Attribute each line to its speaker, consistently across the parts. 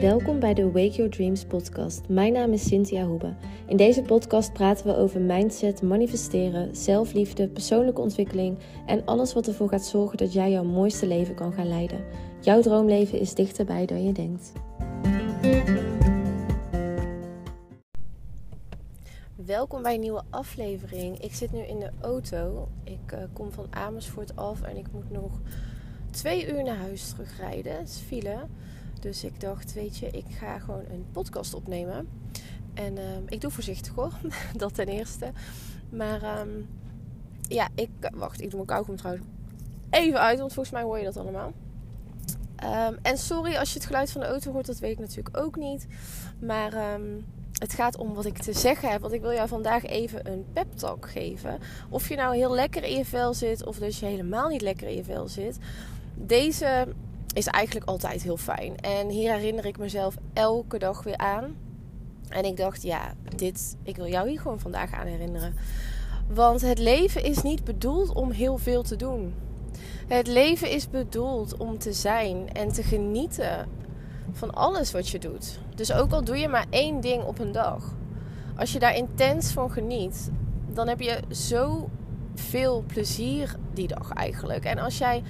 Speaker 1: Welkom bij de Wake Your Dreams podcast. Mijn naam is Cynthia Hoebe. In deze podcast praten we over mindset, manifesteren, zelfliefde, persoonlijke ontwikkeling en alles wat ervoor gaat zorgen dat jij jouw mooiste leven kan gaan leiden. Jouw droomleven is dichterbij dan je denkt. Welkom bij een nieuwe aflevering. Ik zit nu in de auto. Ik uh, kom van Amersfoort af en ik moet nog twee uur naar huis terugrijden. Het is file. Dus ik dacht, weet je, ik ga gewoon een podcast opnemen. En uh, ik doe voorzichtig hoor, dat ten eerste. Maar um, ja, ik... Wacht, ik doe mijn kauwgom trouwens even uit, want volgens mij hoor je dat allemaal. Um, en sorry als je het geluid van de auto hoort, dat weet ik natuurlijk ook niet. Maar het gaat om wat ik te zeggen heb. Want ik wil jou vandaag even een pep talk geven. Of je nou heel lekker in je vel zit, of dus je helemaal niet lekker in je vel zit. Deze is eigenlijk altijd heel fijn. En hier herinner ik mezelf elke dag weer aan. En ik dacht, ja, dit, ik wil jou hier gewoon vandaag aan herinneren. Want het leven is niet bedoeld om heel veel te doen. Het leven is bedoeld om te zijn en te genieten van alles wat je doet. Dus ook al doe je maar één ding op een dag. Als je daar intens van geniet, dan heb je zo veel plezier die dag eigenlijk. En als jij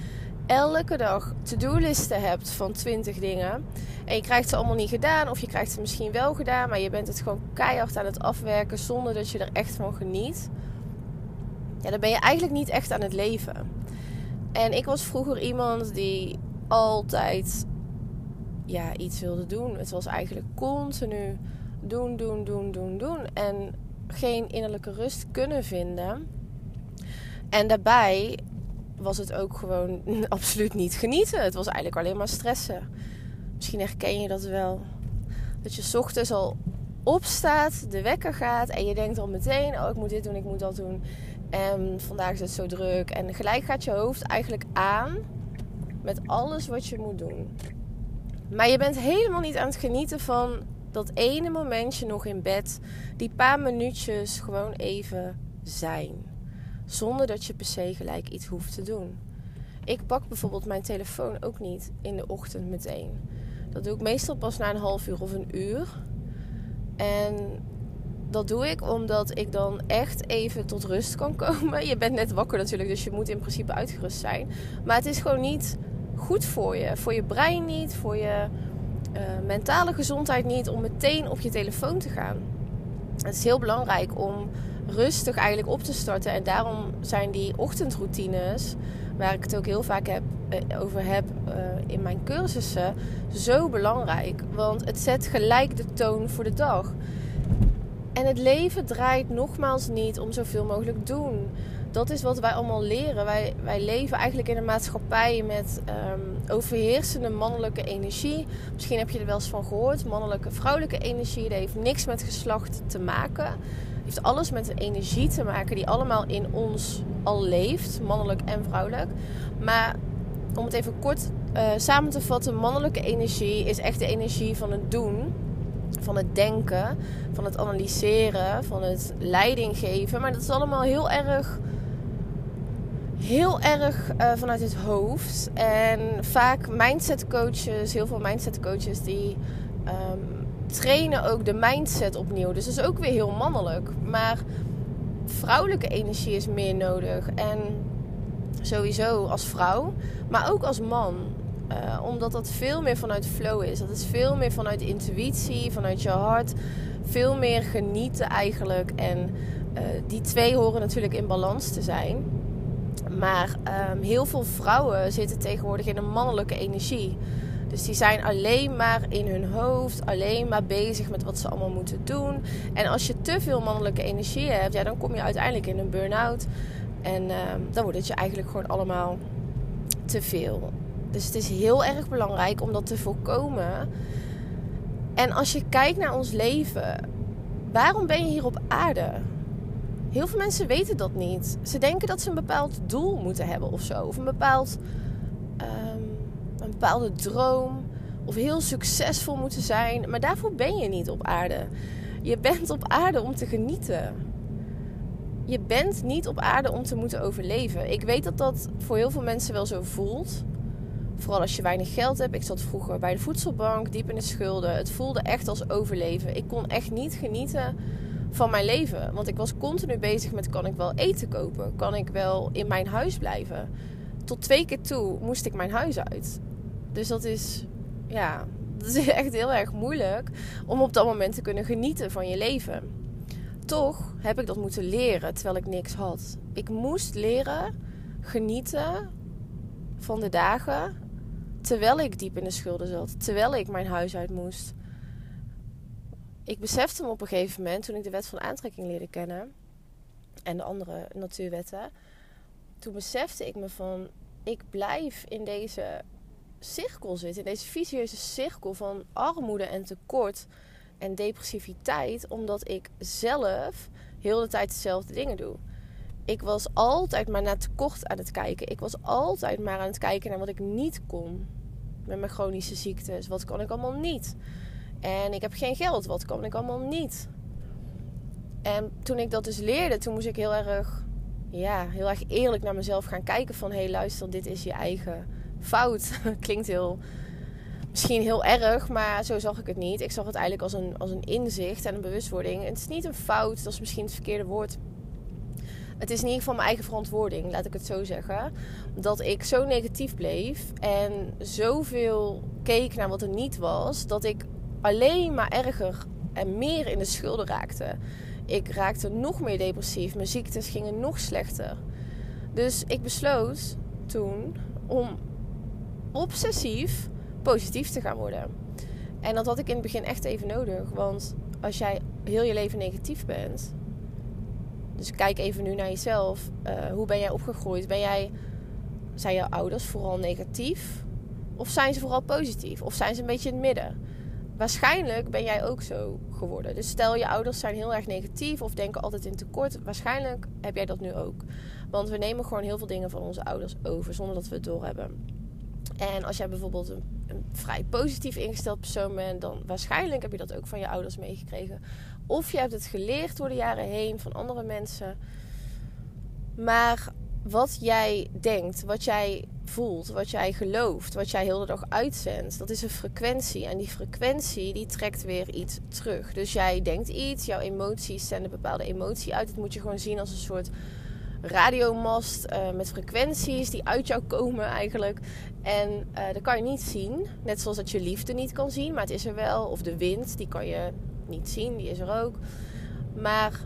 Speaker 1: elke dag to-do-listen hebt van 20 dingen. En je krijgt ze allemaal niet gedaan, of je krijgt ze misschien wel gedaan, maar je bent het gewoon keihard aan het afwerken zonder dat je er echt van geniet. Ja, dan ben je eigenlijk niet echt aan het leven. En ik was vroeger iemand die altijd ja, iets wilde doen. Het was eigenlijk continu doen, doen, doen, doen, doen. En geen innerlijke rust kunnen vinden. En daarbij was het ook gewoon absoluut niet genieten. Het was eigenlijk alleen maar stressen. Misschien herken je dat wel. Dat je ochtends al opstaat, de wekker gaat en je denkt al meteen: oh, ik moet dit doen, ik moet dat doen. En vandaag is het zo druk. En gelijk gaat je hoofd eigenlijk aan met alles wat je moet doen. Maar je bent helemaal niet aan het genieten van dat ene momentje nog in bed. Die paar minuutjes gewoon even zijn. Zonder dat je per se gelijk iets hoeft te doen. Ik pak bijvoorbeeld mijn telefoon ook niet in de ochtend meteen. Dat doe ik meestal pas na een half uur of een uur. En dat doe ik omdat ik dan echt even tot rust kan komen. Je bent net wakker natuurlijk, dus je moet in principe uitgerust zijn. Maar het is gewoon niet goed voor je. Voor je brein niet, voor je uh, mentale gezondheid niet, om meteen op je telefoon te gaan. Het is heel belangrijk om rustig eigenlijk op te starten. En daarom zijn die ochtendroutines, waar ik het ook heel vaak heb, uh, over heb uh, in mijn cursussen, zo belangrijk. Want het zet gelijk de toon voor de dag. En het leven draait nogmaals niet om zoveel mogelijk doen dat is wat wij allemaal leren. Wij, wij leven eigenlijk in een maatschappij met um, overheersende mannelijke energie. Misschien heb je er wel eens van gehoord. Mannelijke, vrouwelijke energie. Dat heeft niks met geslacht te maken. Heeft alles met de energie te maken die allemaal in ons al leeft. Mannelijk en vrouwelijk. Maar om het even kort uh, samen te vatten. Mannelijke energie is echt de energie van het doen van het denken, van het analyseren, van het leiding geven. Maar dat is allemaal heel erg heel erg uh, vanuit het hoofd. En vaak mindset coaches, heel veel mindset coaches die um, trainen ook de mindset opnieuw. Dus dat is ook weer heel mannelijk. Maar vrouwelijke energie is meer nodig. En sowieso als vrouw, maar ook als man. Uh, omdat dat veel meer vanuit flow is. Dat is veel meer vanuit intuïtie, vanuit je hart. Veel meer genieten eigenlijk. En uh, die twee horen natuurlijk in balans te zijn. Maar um, heel veel vrouwen zitten tegenwoordig in een mannelijke energie. Dus die zijn alleen maar in hun hoofd, alleen maar bezig met wat ze allemaal moeten doen. En als je te veel mannelijke energie hebt, ja, dan kom je uiteindelijk in een burn-out. En um, dan wordt het je eigenlijk gewoon allemaal te veel. Dus het is heel erg belangrijk om dat te voorkomen. En als je kijkt naar ons leven, waarom ben je hier op aarde? Heel veel mensen weten dat niet. Ze denken dat ze een bepaald doel moeten hebben of zo. Of een, bepaald, um, een bepaalde droom. Of heel succesvol moeten zijn. Maar daarvoor ben je niet op aarde. Je bent op aarde om te genieten. Je bent niet op aarde om te moeten overleven. Ik weet dat dat voor heel veel mensen wel zo voelt. Vooral als je weinig geld hebt. Ik zat vroeger bij de voedselbank, diep in de schulden. Het voelde echt als overleven. Ik kon echt niet genieten van mijn leven. Want ik was continu bezig met: kan ik wel eten kopen? Kan ik wel in mijn huis blijven? Tot twee keer toe moest ik mijn huis uit. Dus dat is, ja, dat is echt heel erg moeilijk om op dat moment te kunnen genieten van je leven. Toch heb ik dat moeten leren terwijl ik niks had. Ik moest leren genieten van de dagen terwijl ik diep in de schulden zat, terwijl ik mijn huis uit moest. Ik besefte me op een gegeven moment toen ik de wet van aantrekking leerde kennen en de andere natuurwetten. Toen besefte ik me van ik blijf in deze cirkel zitten, in deze vicieuze cirkel van armoede en tekort en depressiviteit, omdat ik zelf heel de tijd dezelfde dingen doe. Ik was altijd maar naar tekort aan het kijken. Ik was altijd maar aan het kijken naar wat ik niet kon met mijn chronische ziektes. Wat kan ik allemaal niet? En ik heb geen geld. Wat kan ik allemaal niet? En toen ik dat dus leerde, toen moest ik heel erg, ja, heel erg eerlijk naar mezelf gaan kijken. Van hé, hey, luister, dit is je eigen fout. Klinkt heel, misschien heel erg, maar zo zag ik het niet. Ik zag het eigenlijk als een, als een inzicht en een bewustwording. het is niet een fout, dat is misschien het verkeerde woord. Het is in ieder geval mijn eigen verantwoording, laat ik het zo zeggen. Dat ik zo negatief bleef en zoveel keek naar wat er niet was, dat ik alleen maar erger en meer in de schulden raakte. Ik raakte nog meer depressief, mijn ziektes gingen nog slechter. Dus ik besloot toen om obsessief positief te gaan worden. En dat had ik in het begin echt even nodig. Want als jij heel je leven negatief bent. Dus kijk even nu naar jezelf. Uh, hoe ben jij opgegroeid? Ben jij, zijn jouw ouders vooral negatief? Of zijn ze vooral positief? Of zijn ze een beetje in het midden? Waarschijnlijk ben jij ook zo geworden. Dus stel je ouders zijn heel erg negatief of denken altijd in tekort. Waarschijnlijk heb jij dat nu ook. Want we nemen gewoon heel veel dingen van onze ouders over zonder dat we het doorhebben. En als jij bijvoorbeeld een, vrij positief ingesteld persoon bent, dan waarschijnlijk heb je dat ook van je ouders meegekregen. Of je hebt het geleerd door de jaren heen van andere mensen. Maar wat jij denkt, wat jij voelt, wat jij gelooft, wat jij heel de dag uitzendt, dat is een frequentie. En die frequentie die trekt weer iets terug. Dus jij denkt iets, jouw emoties zenden bepaalde emotie uit. Het moet je gewoon zien als een soort radiomast uh, met frequenties die uit jou komen eigenlijk. En uh, dat kan je niet zien. Net zoals dat je liefde niet kan zien, maar het is er wel. Of de wind, die kan je niet zien, die is er ook. Maar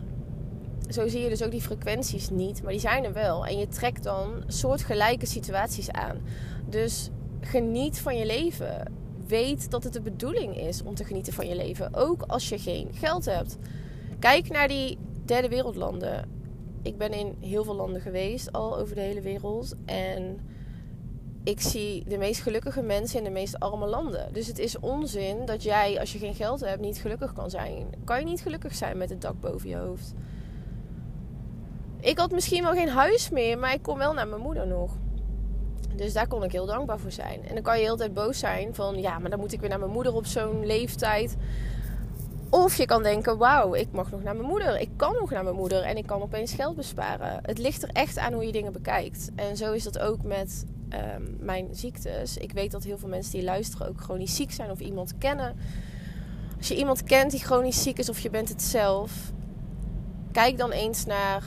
Speaker 1: zo zie je dus ook die frequenties niet, maar die zijn er wel. En je trekt dan soortgelijke situaties aan. Dus geniet van je leven. Weet dat het de bedoeling is om te genieten van je leven, ook als je geen geld hebt. Kijk naar die derde wereldlanden ik ben in heel veel landen geweest, al over de hele wereld. En ik zie de meest gelukkige mensen in de meest arme landen. Dus het is onzin dat jij, als je geen geld hebt, niet gelukkig kan zijn. Kan je niet gelukkig zijn met het dak boven je hoofd? Ik had misschien wel geen huis meer, maar ik kom wel naar mijn moeder nog. Dus daar kon ik heel dankbaar voor zijn. En dan kan je heel tijd boos zijn van... ja, maar dan moet ik weer naar mijn moeder op zo'n leeftijd. Of je kan denken, wauw, ik mag nog naar mijn moeder. Ik kan nog naar mijn moeder en ik kan opeens geld besparen. Het ligt er echt aan hoe je dingen bekijkt. En zo is dat ook met ehm, mijn ziektes. Ik weet dat heel veel mensen die luisteren ook chronisch ziek zijn of iemand kennen. Als je iemand kent die chronisch ziek is of je bent het zelf, kijk dan eens naar: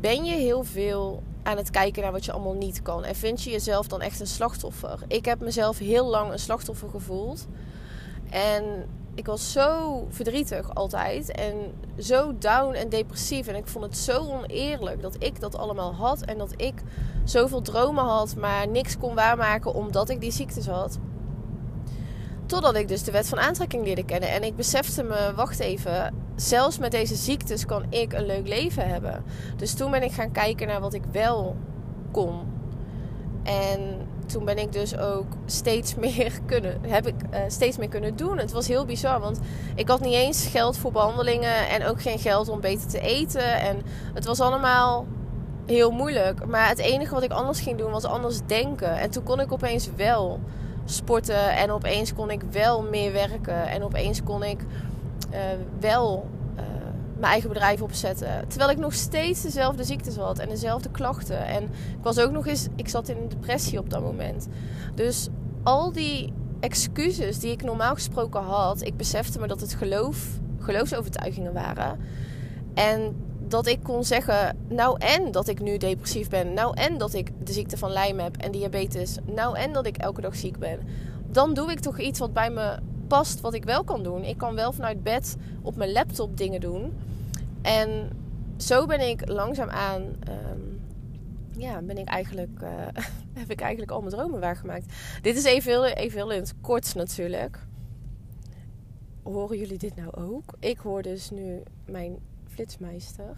Speaker 1: ben je heel veel aan het kijken naar wat je allemaal niet kan? En vind je jezelf dan echt een slachtoffer? Ik heb mezelf heel lang een slachtoffer gevoeld. En ik was zo verdrietig altijd. En zo down en depressief. En ik vond het zo oneerlijk dat ik dat allemaal had. En dat ik zoveel dromen had, maar niks kon waarmaken omdat ik die ziektes had. Totdat ik dus de wet van aantrekking leerde kennen. En ik besefte me, wacht even, zelfs met deze ziektes kan ik een leuk leven hebben. Dus toen ben ik gaan kijken naar wat ik wel kon. En toen ben ik dus ook steeds meer kunnen, heb ik uh, steeds meer kunnen doen. Het was heel bizar, want ik had niet eens geld voor behandelingen en ook geen geld om beter te eten. En het was allemaal heel moeilijk. Maar het enige wat ik anders ging doen was anders denken. En toen kon ik opeens wel sporten en opeens kon ik wel meer werken en opeens kon ik uh, wel mijn eigen bedrijf opzetten. Terwijl ik nog steeds dezelfde ziektes had en dezelfde klachten. En ik was ook nog eens, ik zat in een depressie op dat moment. Dus al die excuses die ik normaal gesproken had, ik besefte me dat het geloof, geloofsovertuigingen waren. En dat ik kon zeggen, nou en dat ik nu depressief ben. Nou en dat ik de ziekte van Lyme heb en diabetes. Nou en dat ik elke dag ziek ben. Dan doe ik toch iets wat bij me past, wat ik wel kan doen. Ik kan wel vanuit bed op mijn laptop dingen doen. En zo ben ik langzaamaan, um, ja, ben ik eigenlijk, uh, heb ik eigenlijk al mijn dromen waargemaakt. Dit is even heel, even heel in het kort natuurlijk. Horen jullie dit nou ook? Ik hoor dus nu mijn flitsmeister.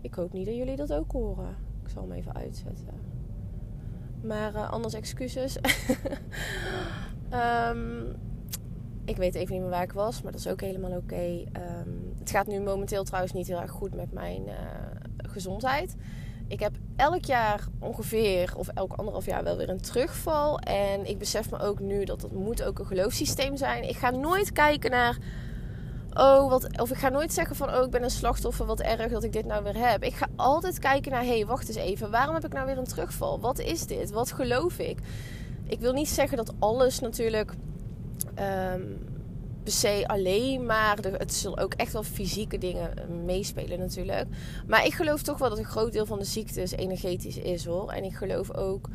Speaker 1: Ik hoop niet dat jullie dat ook horen. Ik zal hem even uitzetten. Maar uh, anders excuses. um, ik weet even niet meer waar ik was, maar dat is ook helemaal oké. Ehm, het gaat nu momenteel trouwens niet heel erg goed met mijn uh, gezondheid. Ik heb elk jaar ongeveer, of elk anderhalf jaar wel weer een terugval. En ik besef me ook nu dat dat moet ook een geloofssysteem zijn. Ik ga nooit kijken naar oh, wat, of ik ga nooit zeggen van, oh, ik ben een slachtoffer, wat erg dat ik dit nou weer heb. Ik ga altijd kijken naar, hé, hey, wacht eens even, waarom heb ik nou weer een terugval? Wat is dit? Wat geloof ik? Ik wil niet zeggen dat alles natuurlijk um, per se alleen maar, het zullen ook echt wel fysieke dingen eh, meespelen natuurlijk. Maar ik geloof toch wel dat een groot deel van de ziektes energetisch is hoor. En ik geloof ook,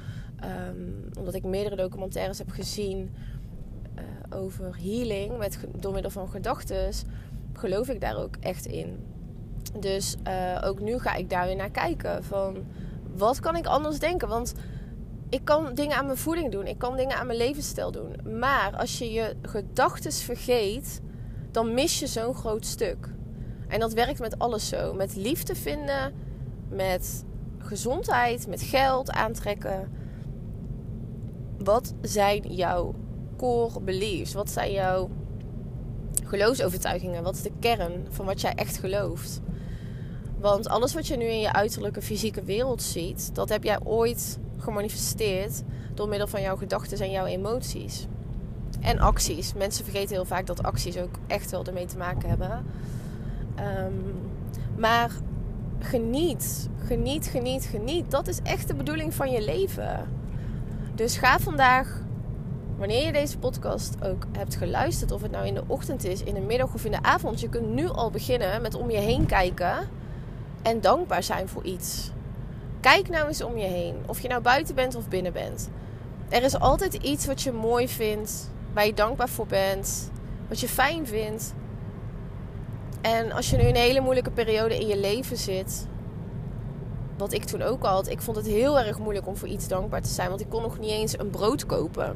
Speaker 1: um, omdat ik meerdere documentaires heb gezien over healing met, door middel van gedachten, geloof ik daar ook echt in. Dus uh, ook nu ga ik daar weer naar kijken. Van wat kan ik anders denken? Want ik kan dingen aan mijn voeding doen. Ik kan dingen aan mijn levensstijl doen. Maar als je je gedachten vergeet, dan mis je zo'n groot stuk. En dat werkt met alles zo. Met liefde vinden, met gezondheid, met geld aantrekken. Wat zijn jouw core beliefs? Wat zijn jouw geloofsovertuigingen? Wat is de kern van wat jij echt gelooft? Want alles wat je nu in je uiterlijke fysieke wereld ziet, dat heb jij ooit gemanifesteerd door middel van jouw gedachten en jouw emoties. En acties. Mensen vergeten heel vaak dat acties ook echt wel ermee te maken hebben. Um, maar geniet, geniet, geniet, geniet. Dat is echt de bedoeling van je leven. Dus ga vandaag wanneer je deze podcast ook hebt geluisterd, of het nou in de ochtend is, in de middag of in de avond, je kunt nu al beginnen met om je heen kijken en dankbaar zijn voor iets. Kijk nou eens om je heen, of je nou buiten bent of binnen bent. Er is altijd iets wat je mooi vindt, waar je dankbaar voor bent, wat je fijn vindt. En als je nu een hele moeilijke periode in je leven zit, wat ik toen ook had, ik vond het heel erg moeilijk om voor iets dankbaar te zijn, want ik kon nog niet eens een brood kopen.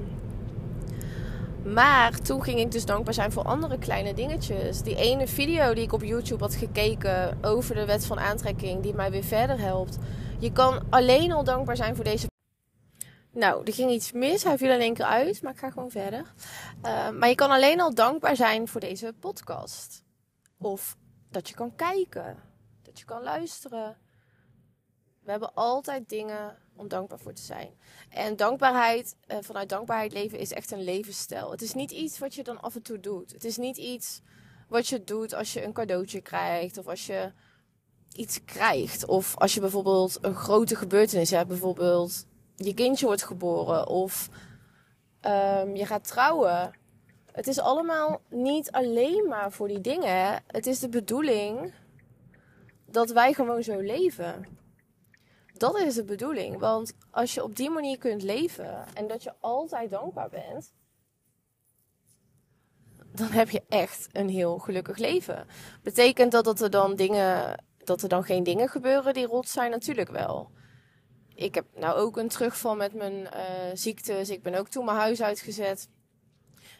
Speaker 1: Maar toen ging ik dus dankbaar zijn voor andere kleine dingetjes. Die ene video die ik op YouTube had gekeken over de wet van aantrekking, die mij weer verder helpt. Je kan alleen al dankbaar zijn voor deze. Nou, er ging iets mis. Hij viel in één keer uit, maar ik ga gewoon verder. Uh, maar je kan alleen al dankbaar zijn voor deze podcast. Of dat je kan kijken, dat je kan luisteren. We hebben altijd dingen om dankbaar voor te zijn. En dankbaarheid, uh, vanuit dankbaarheid leven is echt een levensstijl. Het is niet iets wat je dan af en toe doet. Het is niet iets wat je doet als je een cadeautje krijgt of als je iets krijgt. Of als je bijvoorbeeld een grote gebeurtenis hebt, bijvoorbeeld je kindje wordt geboren of um, je gaat trouwen. Het is allemaal niet alleen maar voor die dingen. Het is de bedoeling dat wij gewoon zo leven. Dat is de bedoeling. Want als je op die manier kunt leven en dat je altijd dankbaar bent, dan heb je echt een heel gelukkig leven. Betekent dat dat er dan dingen, dat er dan geen dingen gebeuren die rot zijn? Natuurlijk wel. Ik heb nou ook een terugval met mijn uh, ziektes. Ik ben ook toen mijn huis uitgezet.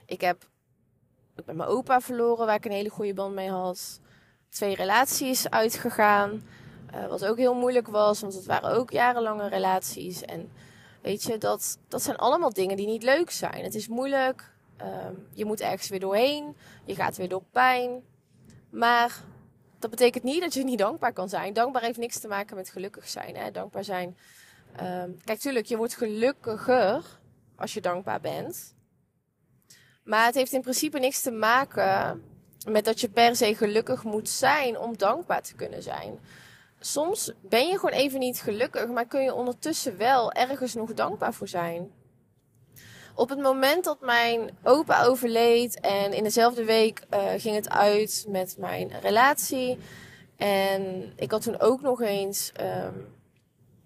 Speaker 1: Ik heb ik mijn opa verloren, waar ik een hele goede band mee had. Twee relaties uitgegaan. Uh, wat ook heel moeilijk was, want het waren ook jarenlange relaties. En weet je, dat, dat zijn allemaal dingen die niet leuk zijn. Het is moeilijk. Uh, je moet ergens weer doorheen. Je gaat weer door pijn. Maar dat betekent niet dat je niet dankbaar kan zijn. Dankbaar heeft niks te maken met gelukkig zijn. Hè? Dankbaar zijn. Uh, kijk, tuurlijk, je wordt gelukkiger als je dankbaar bent. Maar het heeft in principe niks te maken met dat je per se gelukkig moet zijn om dankbaar te kunnen zijn. Soms ben je gewoon even niet gelukkig, maar kun je ondertussen wel ergens nog dankbaar voor zijn. Op het moment dat mijn opa overleed en in dezelfde week uh, ging het uit met mijn relatie. En ik had toen ook nog eens um,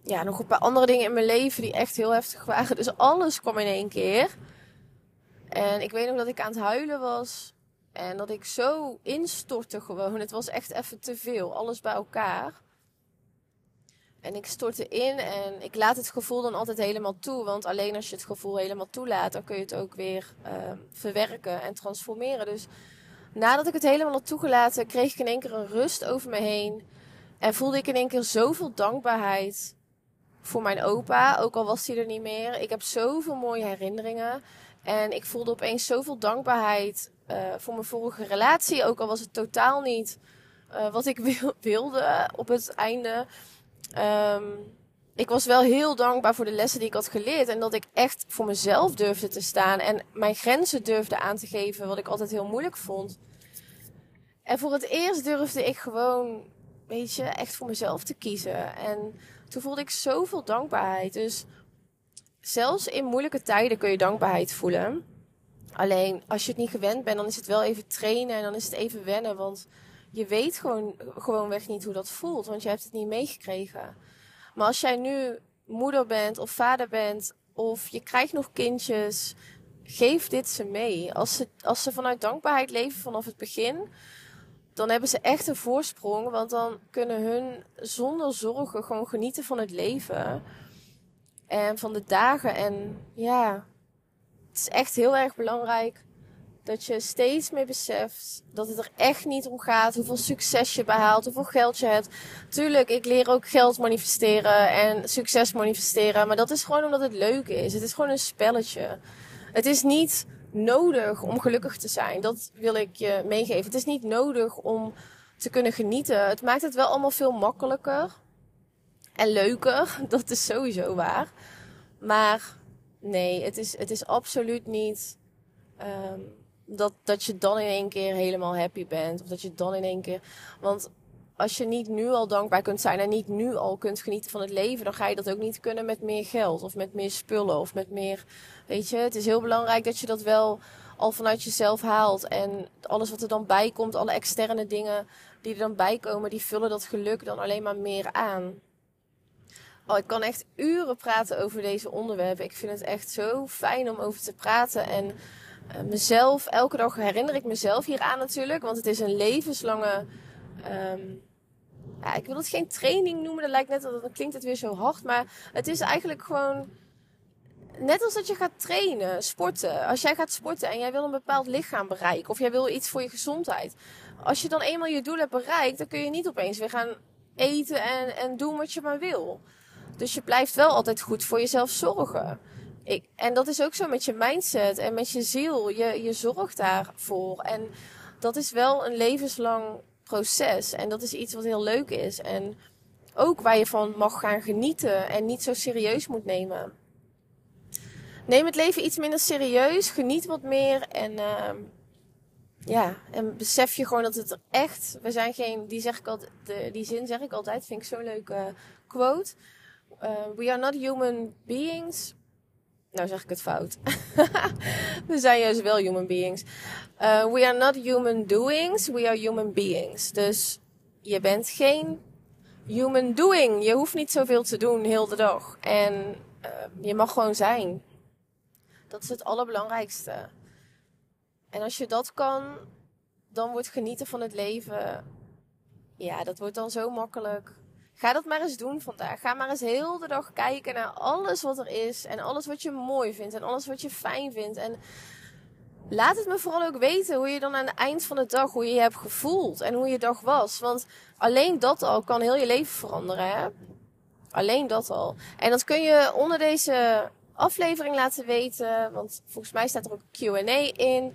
Speaker 1: ja, nog een paar andere dingen in mijn leven die echt heel heftig waren. Dus alles kwam in één keer. En ik weet nog dat ik aan het huilen was. En dat ik zo instortte gewoon. Het was echt even te veel. Alles bij elkaar. En ik stortte in en ik laat het gevoel dan altijd helemaal toe. Want alleen als je het gevoel helemaal toelaat, dan kun je het ook weer uh, verwerken en transformeren. Dus nadat ik het helemaal had toegelaten, kreeg ik in één keer een rust over me heen. En voelde ik in één keer zoveel dankbaarheid voor mijn opa. Ook al was hij er niet meer. Ik heb zoveel mooie herinneringen. En ik voelde opeens zoveel dankbaarheid uh, voor mijn vorige relatie. Ook al was het totaal niet uh, wat ik wil, wilde op het einde. Um, ik was wel heel dankbaar voor de lessen die ik had geleerd. En dat ik echt voor mezelf durfde te staan. En mijn grenzen durfde aan te geven. Wat ik altijd heel moeilijk vond. En voor het eerst durfde ik gewoon, weet je, echt voor mezelf te kiezen. En toen voelde ik zoveel dankbaarheid. Dus zelfs in moeilijke tijden kun je dankbaarheid voelen. Alleen als je het niet gewend bent, dan is het wel even trainen en dan is het even wennen. Want je weet gewoon, gewoonweg niet hoe dat voelt, want je hebt het niet meegekregen. Maar als jij nu moeder bent of vader bent, of je krijgt nog kindjes, geef dit ze mee. Als ze, als ze vanuit dankbaarheid leven vanaf het begin, dan hebben ze echt een voorsprong. Want dan kunnen hun zonder zorgen gewoon genieten van het leven. En van de dagen. En ja, het is echt heel erg belangrijk dat je steeds meer beseft dat het er echt niet om gaat hoeveel succes je behaalt, hoeveel geld je hebt. Tuurlijk, ik leer ook geld manifesteren en succes manifesteren. Maar dat is gewoon omdat het leuk is. Het is gewoon een spelletje. Het is niet nodig om gelukkig te zijn. Dat wil ik je meegeven. Het is niet nodig om te kunnen genieten. Het maakt het wel allemaal veel makkelijker en leuker. Dat is sowieso waar. Maar nee, het is, het is absoluut niet um, dat, dat je dan in één keer helemaal happy bent. Of dat je dan in één keer. Want als je niet nu al dankbaar kunt zijn en niet nu al kunt genieten van het leven, dan ga je dat ook niet kunnen met meer geld of met meer spullen of met meer. Weet je, het is heel belangrijk dat je dat wel al vanuit jezelf haalt. En alles wat er dan bij komt, alle externe dingen die er dan bij komen, die vullen dat geluk dan alleen maar meer aan. Oh, ik kan echt uren praten over deze onderwerpen. Ik vind het echt zo fijn om over te praten. En mezelf, elke dag herinner ik mezelf hieraan natuurlijk. Want het is een levenslange. Um, ja, ik wil het geen training noemen. Dat lijkt net dan klinkt het weer zo hard. Maar het is eigenlijk gewoon. Net als dat je gaat trainen, sporten. Als jij gaat sporten en jij wil een bepaald lichaam bereiken. Of jij wil iets voor je gezondheid. Als je dan eenmaal je doel hebt bereikt, dan kun je niet opeens weer gaan eten en, en doen wat je maar wil. Dus je blijft wel altijd goed voor jezelf zorgen. En dat is ook zo met je mindset en met je ziel. Je, je zorgt daarvoor. En dat is wel een levenslang proces. En dat is iets wat heel leuk is. En ook waar je van mag gaan genieten en niet zo serieus moet nemen. Neem het leven iets minder serieus. Geniet wat meer. En uh, ja, en besef je gewoon dat het er echt. We zijn geen. Die, zeg ik altijd, die zin zeg ik altijd. Vind ik zo'n leuke quote. Uh, we are not human beings. Nou zeg ik het fout. we zijn juist wel human beings. Uh, we are not human doings, we are human beings. Dus je bent geen human doing. Je hoeft niet zoveel te doen heel de dag. En uh, je mag gewoon zijn. Dat is het allerbelangrijkste. En als je dat kan, dan wordt genieten van het leven. Ja, dat wordt dan zo makkelijk. Ga dat maar eens doen vandaag. Ga maar eens heel de dag kijken naar alles wat er is. En alles wat je mooi vindt. En alles wat je fijn vindt. En laat het me vooral ook weten hoe je dan aan het eind van de dag, hoe je je hebt gevoeld. En hoe je dag was. Want alleen dat al kan heel je leven veranderen. Hè? Alleen dat al. En dat kun je onder deze aflevering laten weten. Want volgens mij staat er ook Q&A in.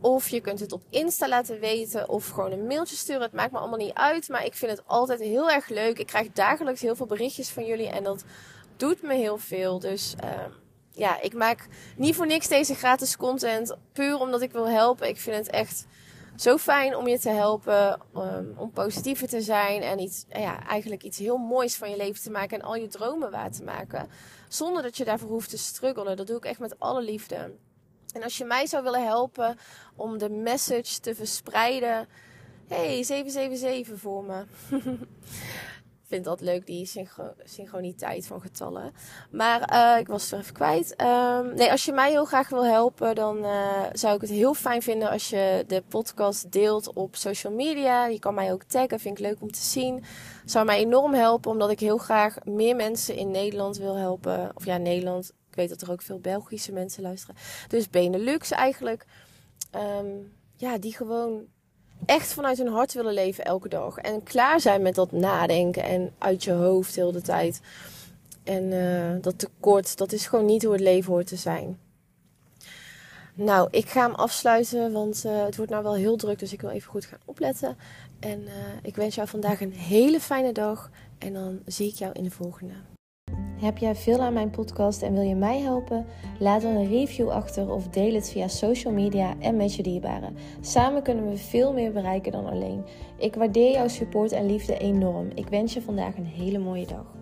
Speaker 1: Of je kunt het op Insta laten weten. Of gewoon een mailtje sturen. Het maakt me allemaal niet uit. Maar ik vind het altijd heel erg leuk. Ik krijg dagelijks heel veel berichtjes van jullie. En dat doet me heel veel. Dus uh, ja, ik maak niet voor niks deze gratis content. Puur omdat ik wil helpen. Ik vind het echt zo fijn om je te helpen um, om positiever te zijn en iets, ja, eigenlijk iets heel moois van je leven te maken en al je dromen waar te maken. Zonder dat je daarvoor hoeft te struggelen. Dat doe ik echt met alle liefde. En als je mij zou willen helpen om de message te verspreiden. Hey, 777 voor me. vind dat leuk, die synchro synchroniteit van getallen. Maar uh, ik was er even kwijt. Um, nee, als je mij heel graag wil helpen, dan uh, zou ik het heel fijn vinden als je de podcast deelt op social media. Je kan mij ook taggen, vind ik leuk om te zien. Zou mij enorm helpen, omdat ik heel graag meer mensen in Nederland wil helpen. Of ja, Nederland. Weet dat er ook veel Belgische mensen luisteren. Dus Benelux eigenlijk. Um, ja, die gewoon echt vanuit hun hart willen leven elke dag. En klaar zijn met dat nadenken en uit je hoofd heel de tijd. En uh, dat tekort, dat is gewoon niet hoe het leven hoort te zijn. Nou, ik ga hem afsluiten, want uh, het wordt nou wel heel druk, dus ik wil even goed gaan opletten. En uh, ik wens jou vandaag een hele fijne dag en dan zie ik jou in de volgende. Heb jij veel aan mijn podcast en wil je mij helpen? Laat dan een review achter of deel het via social media en met je dierbaren. Samen kunnen we veel meer bereiken dan alleen. Ik waardeer jouw support en liefde enorm. Ik wens je vandaag een hele mooie dag.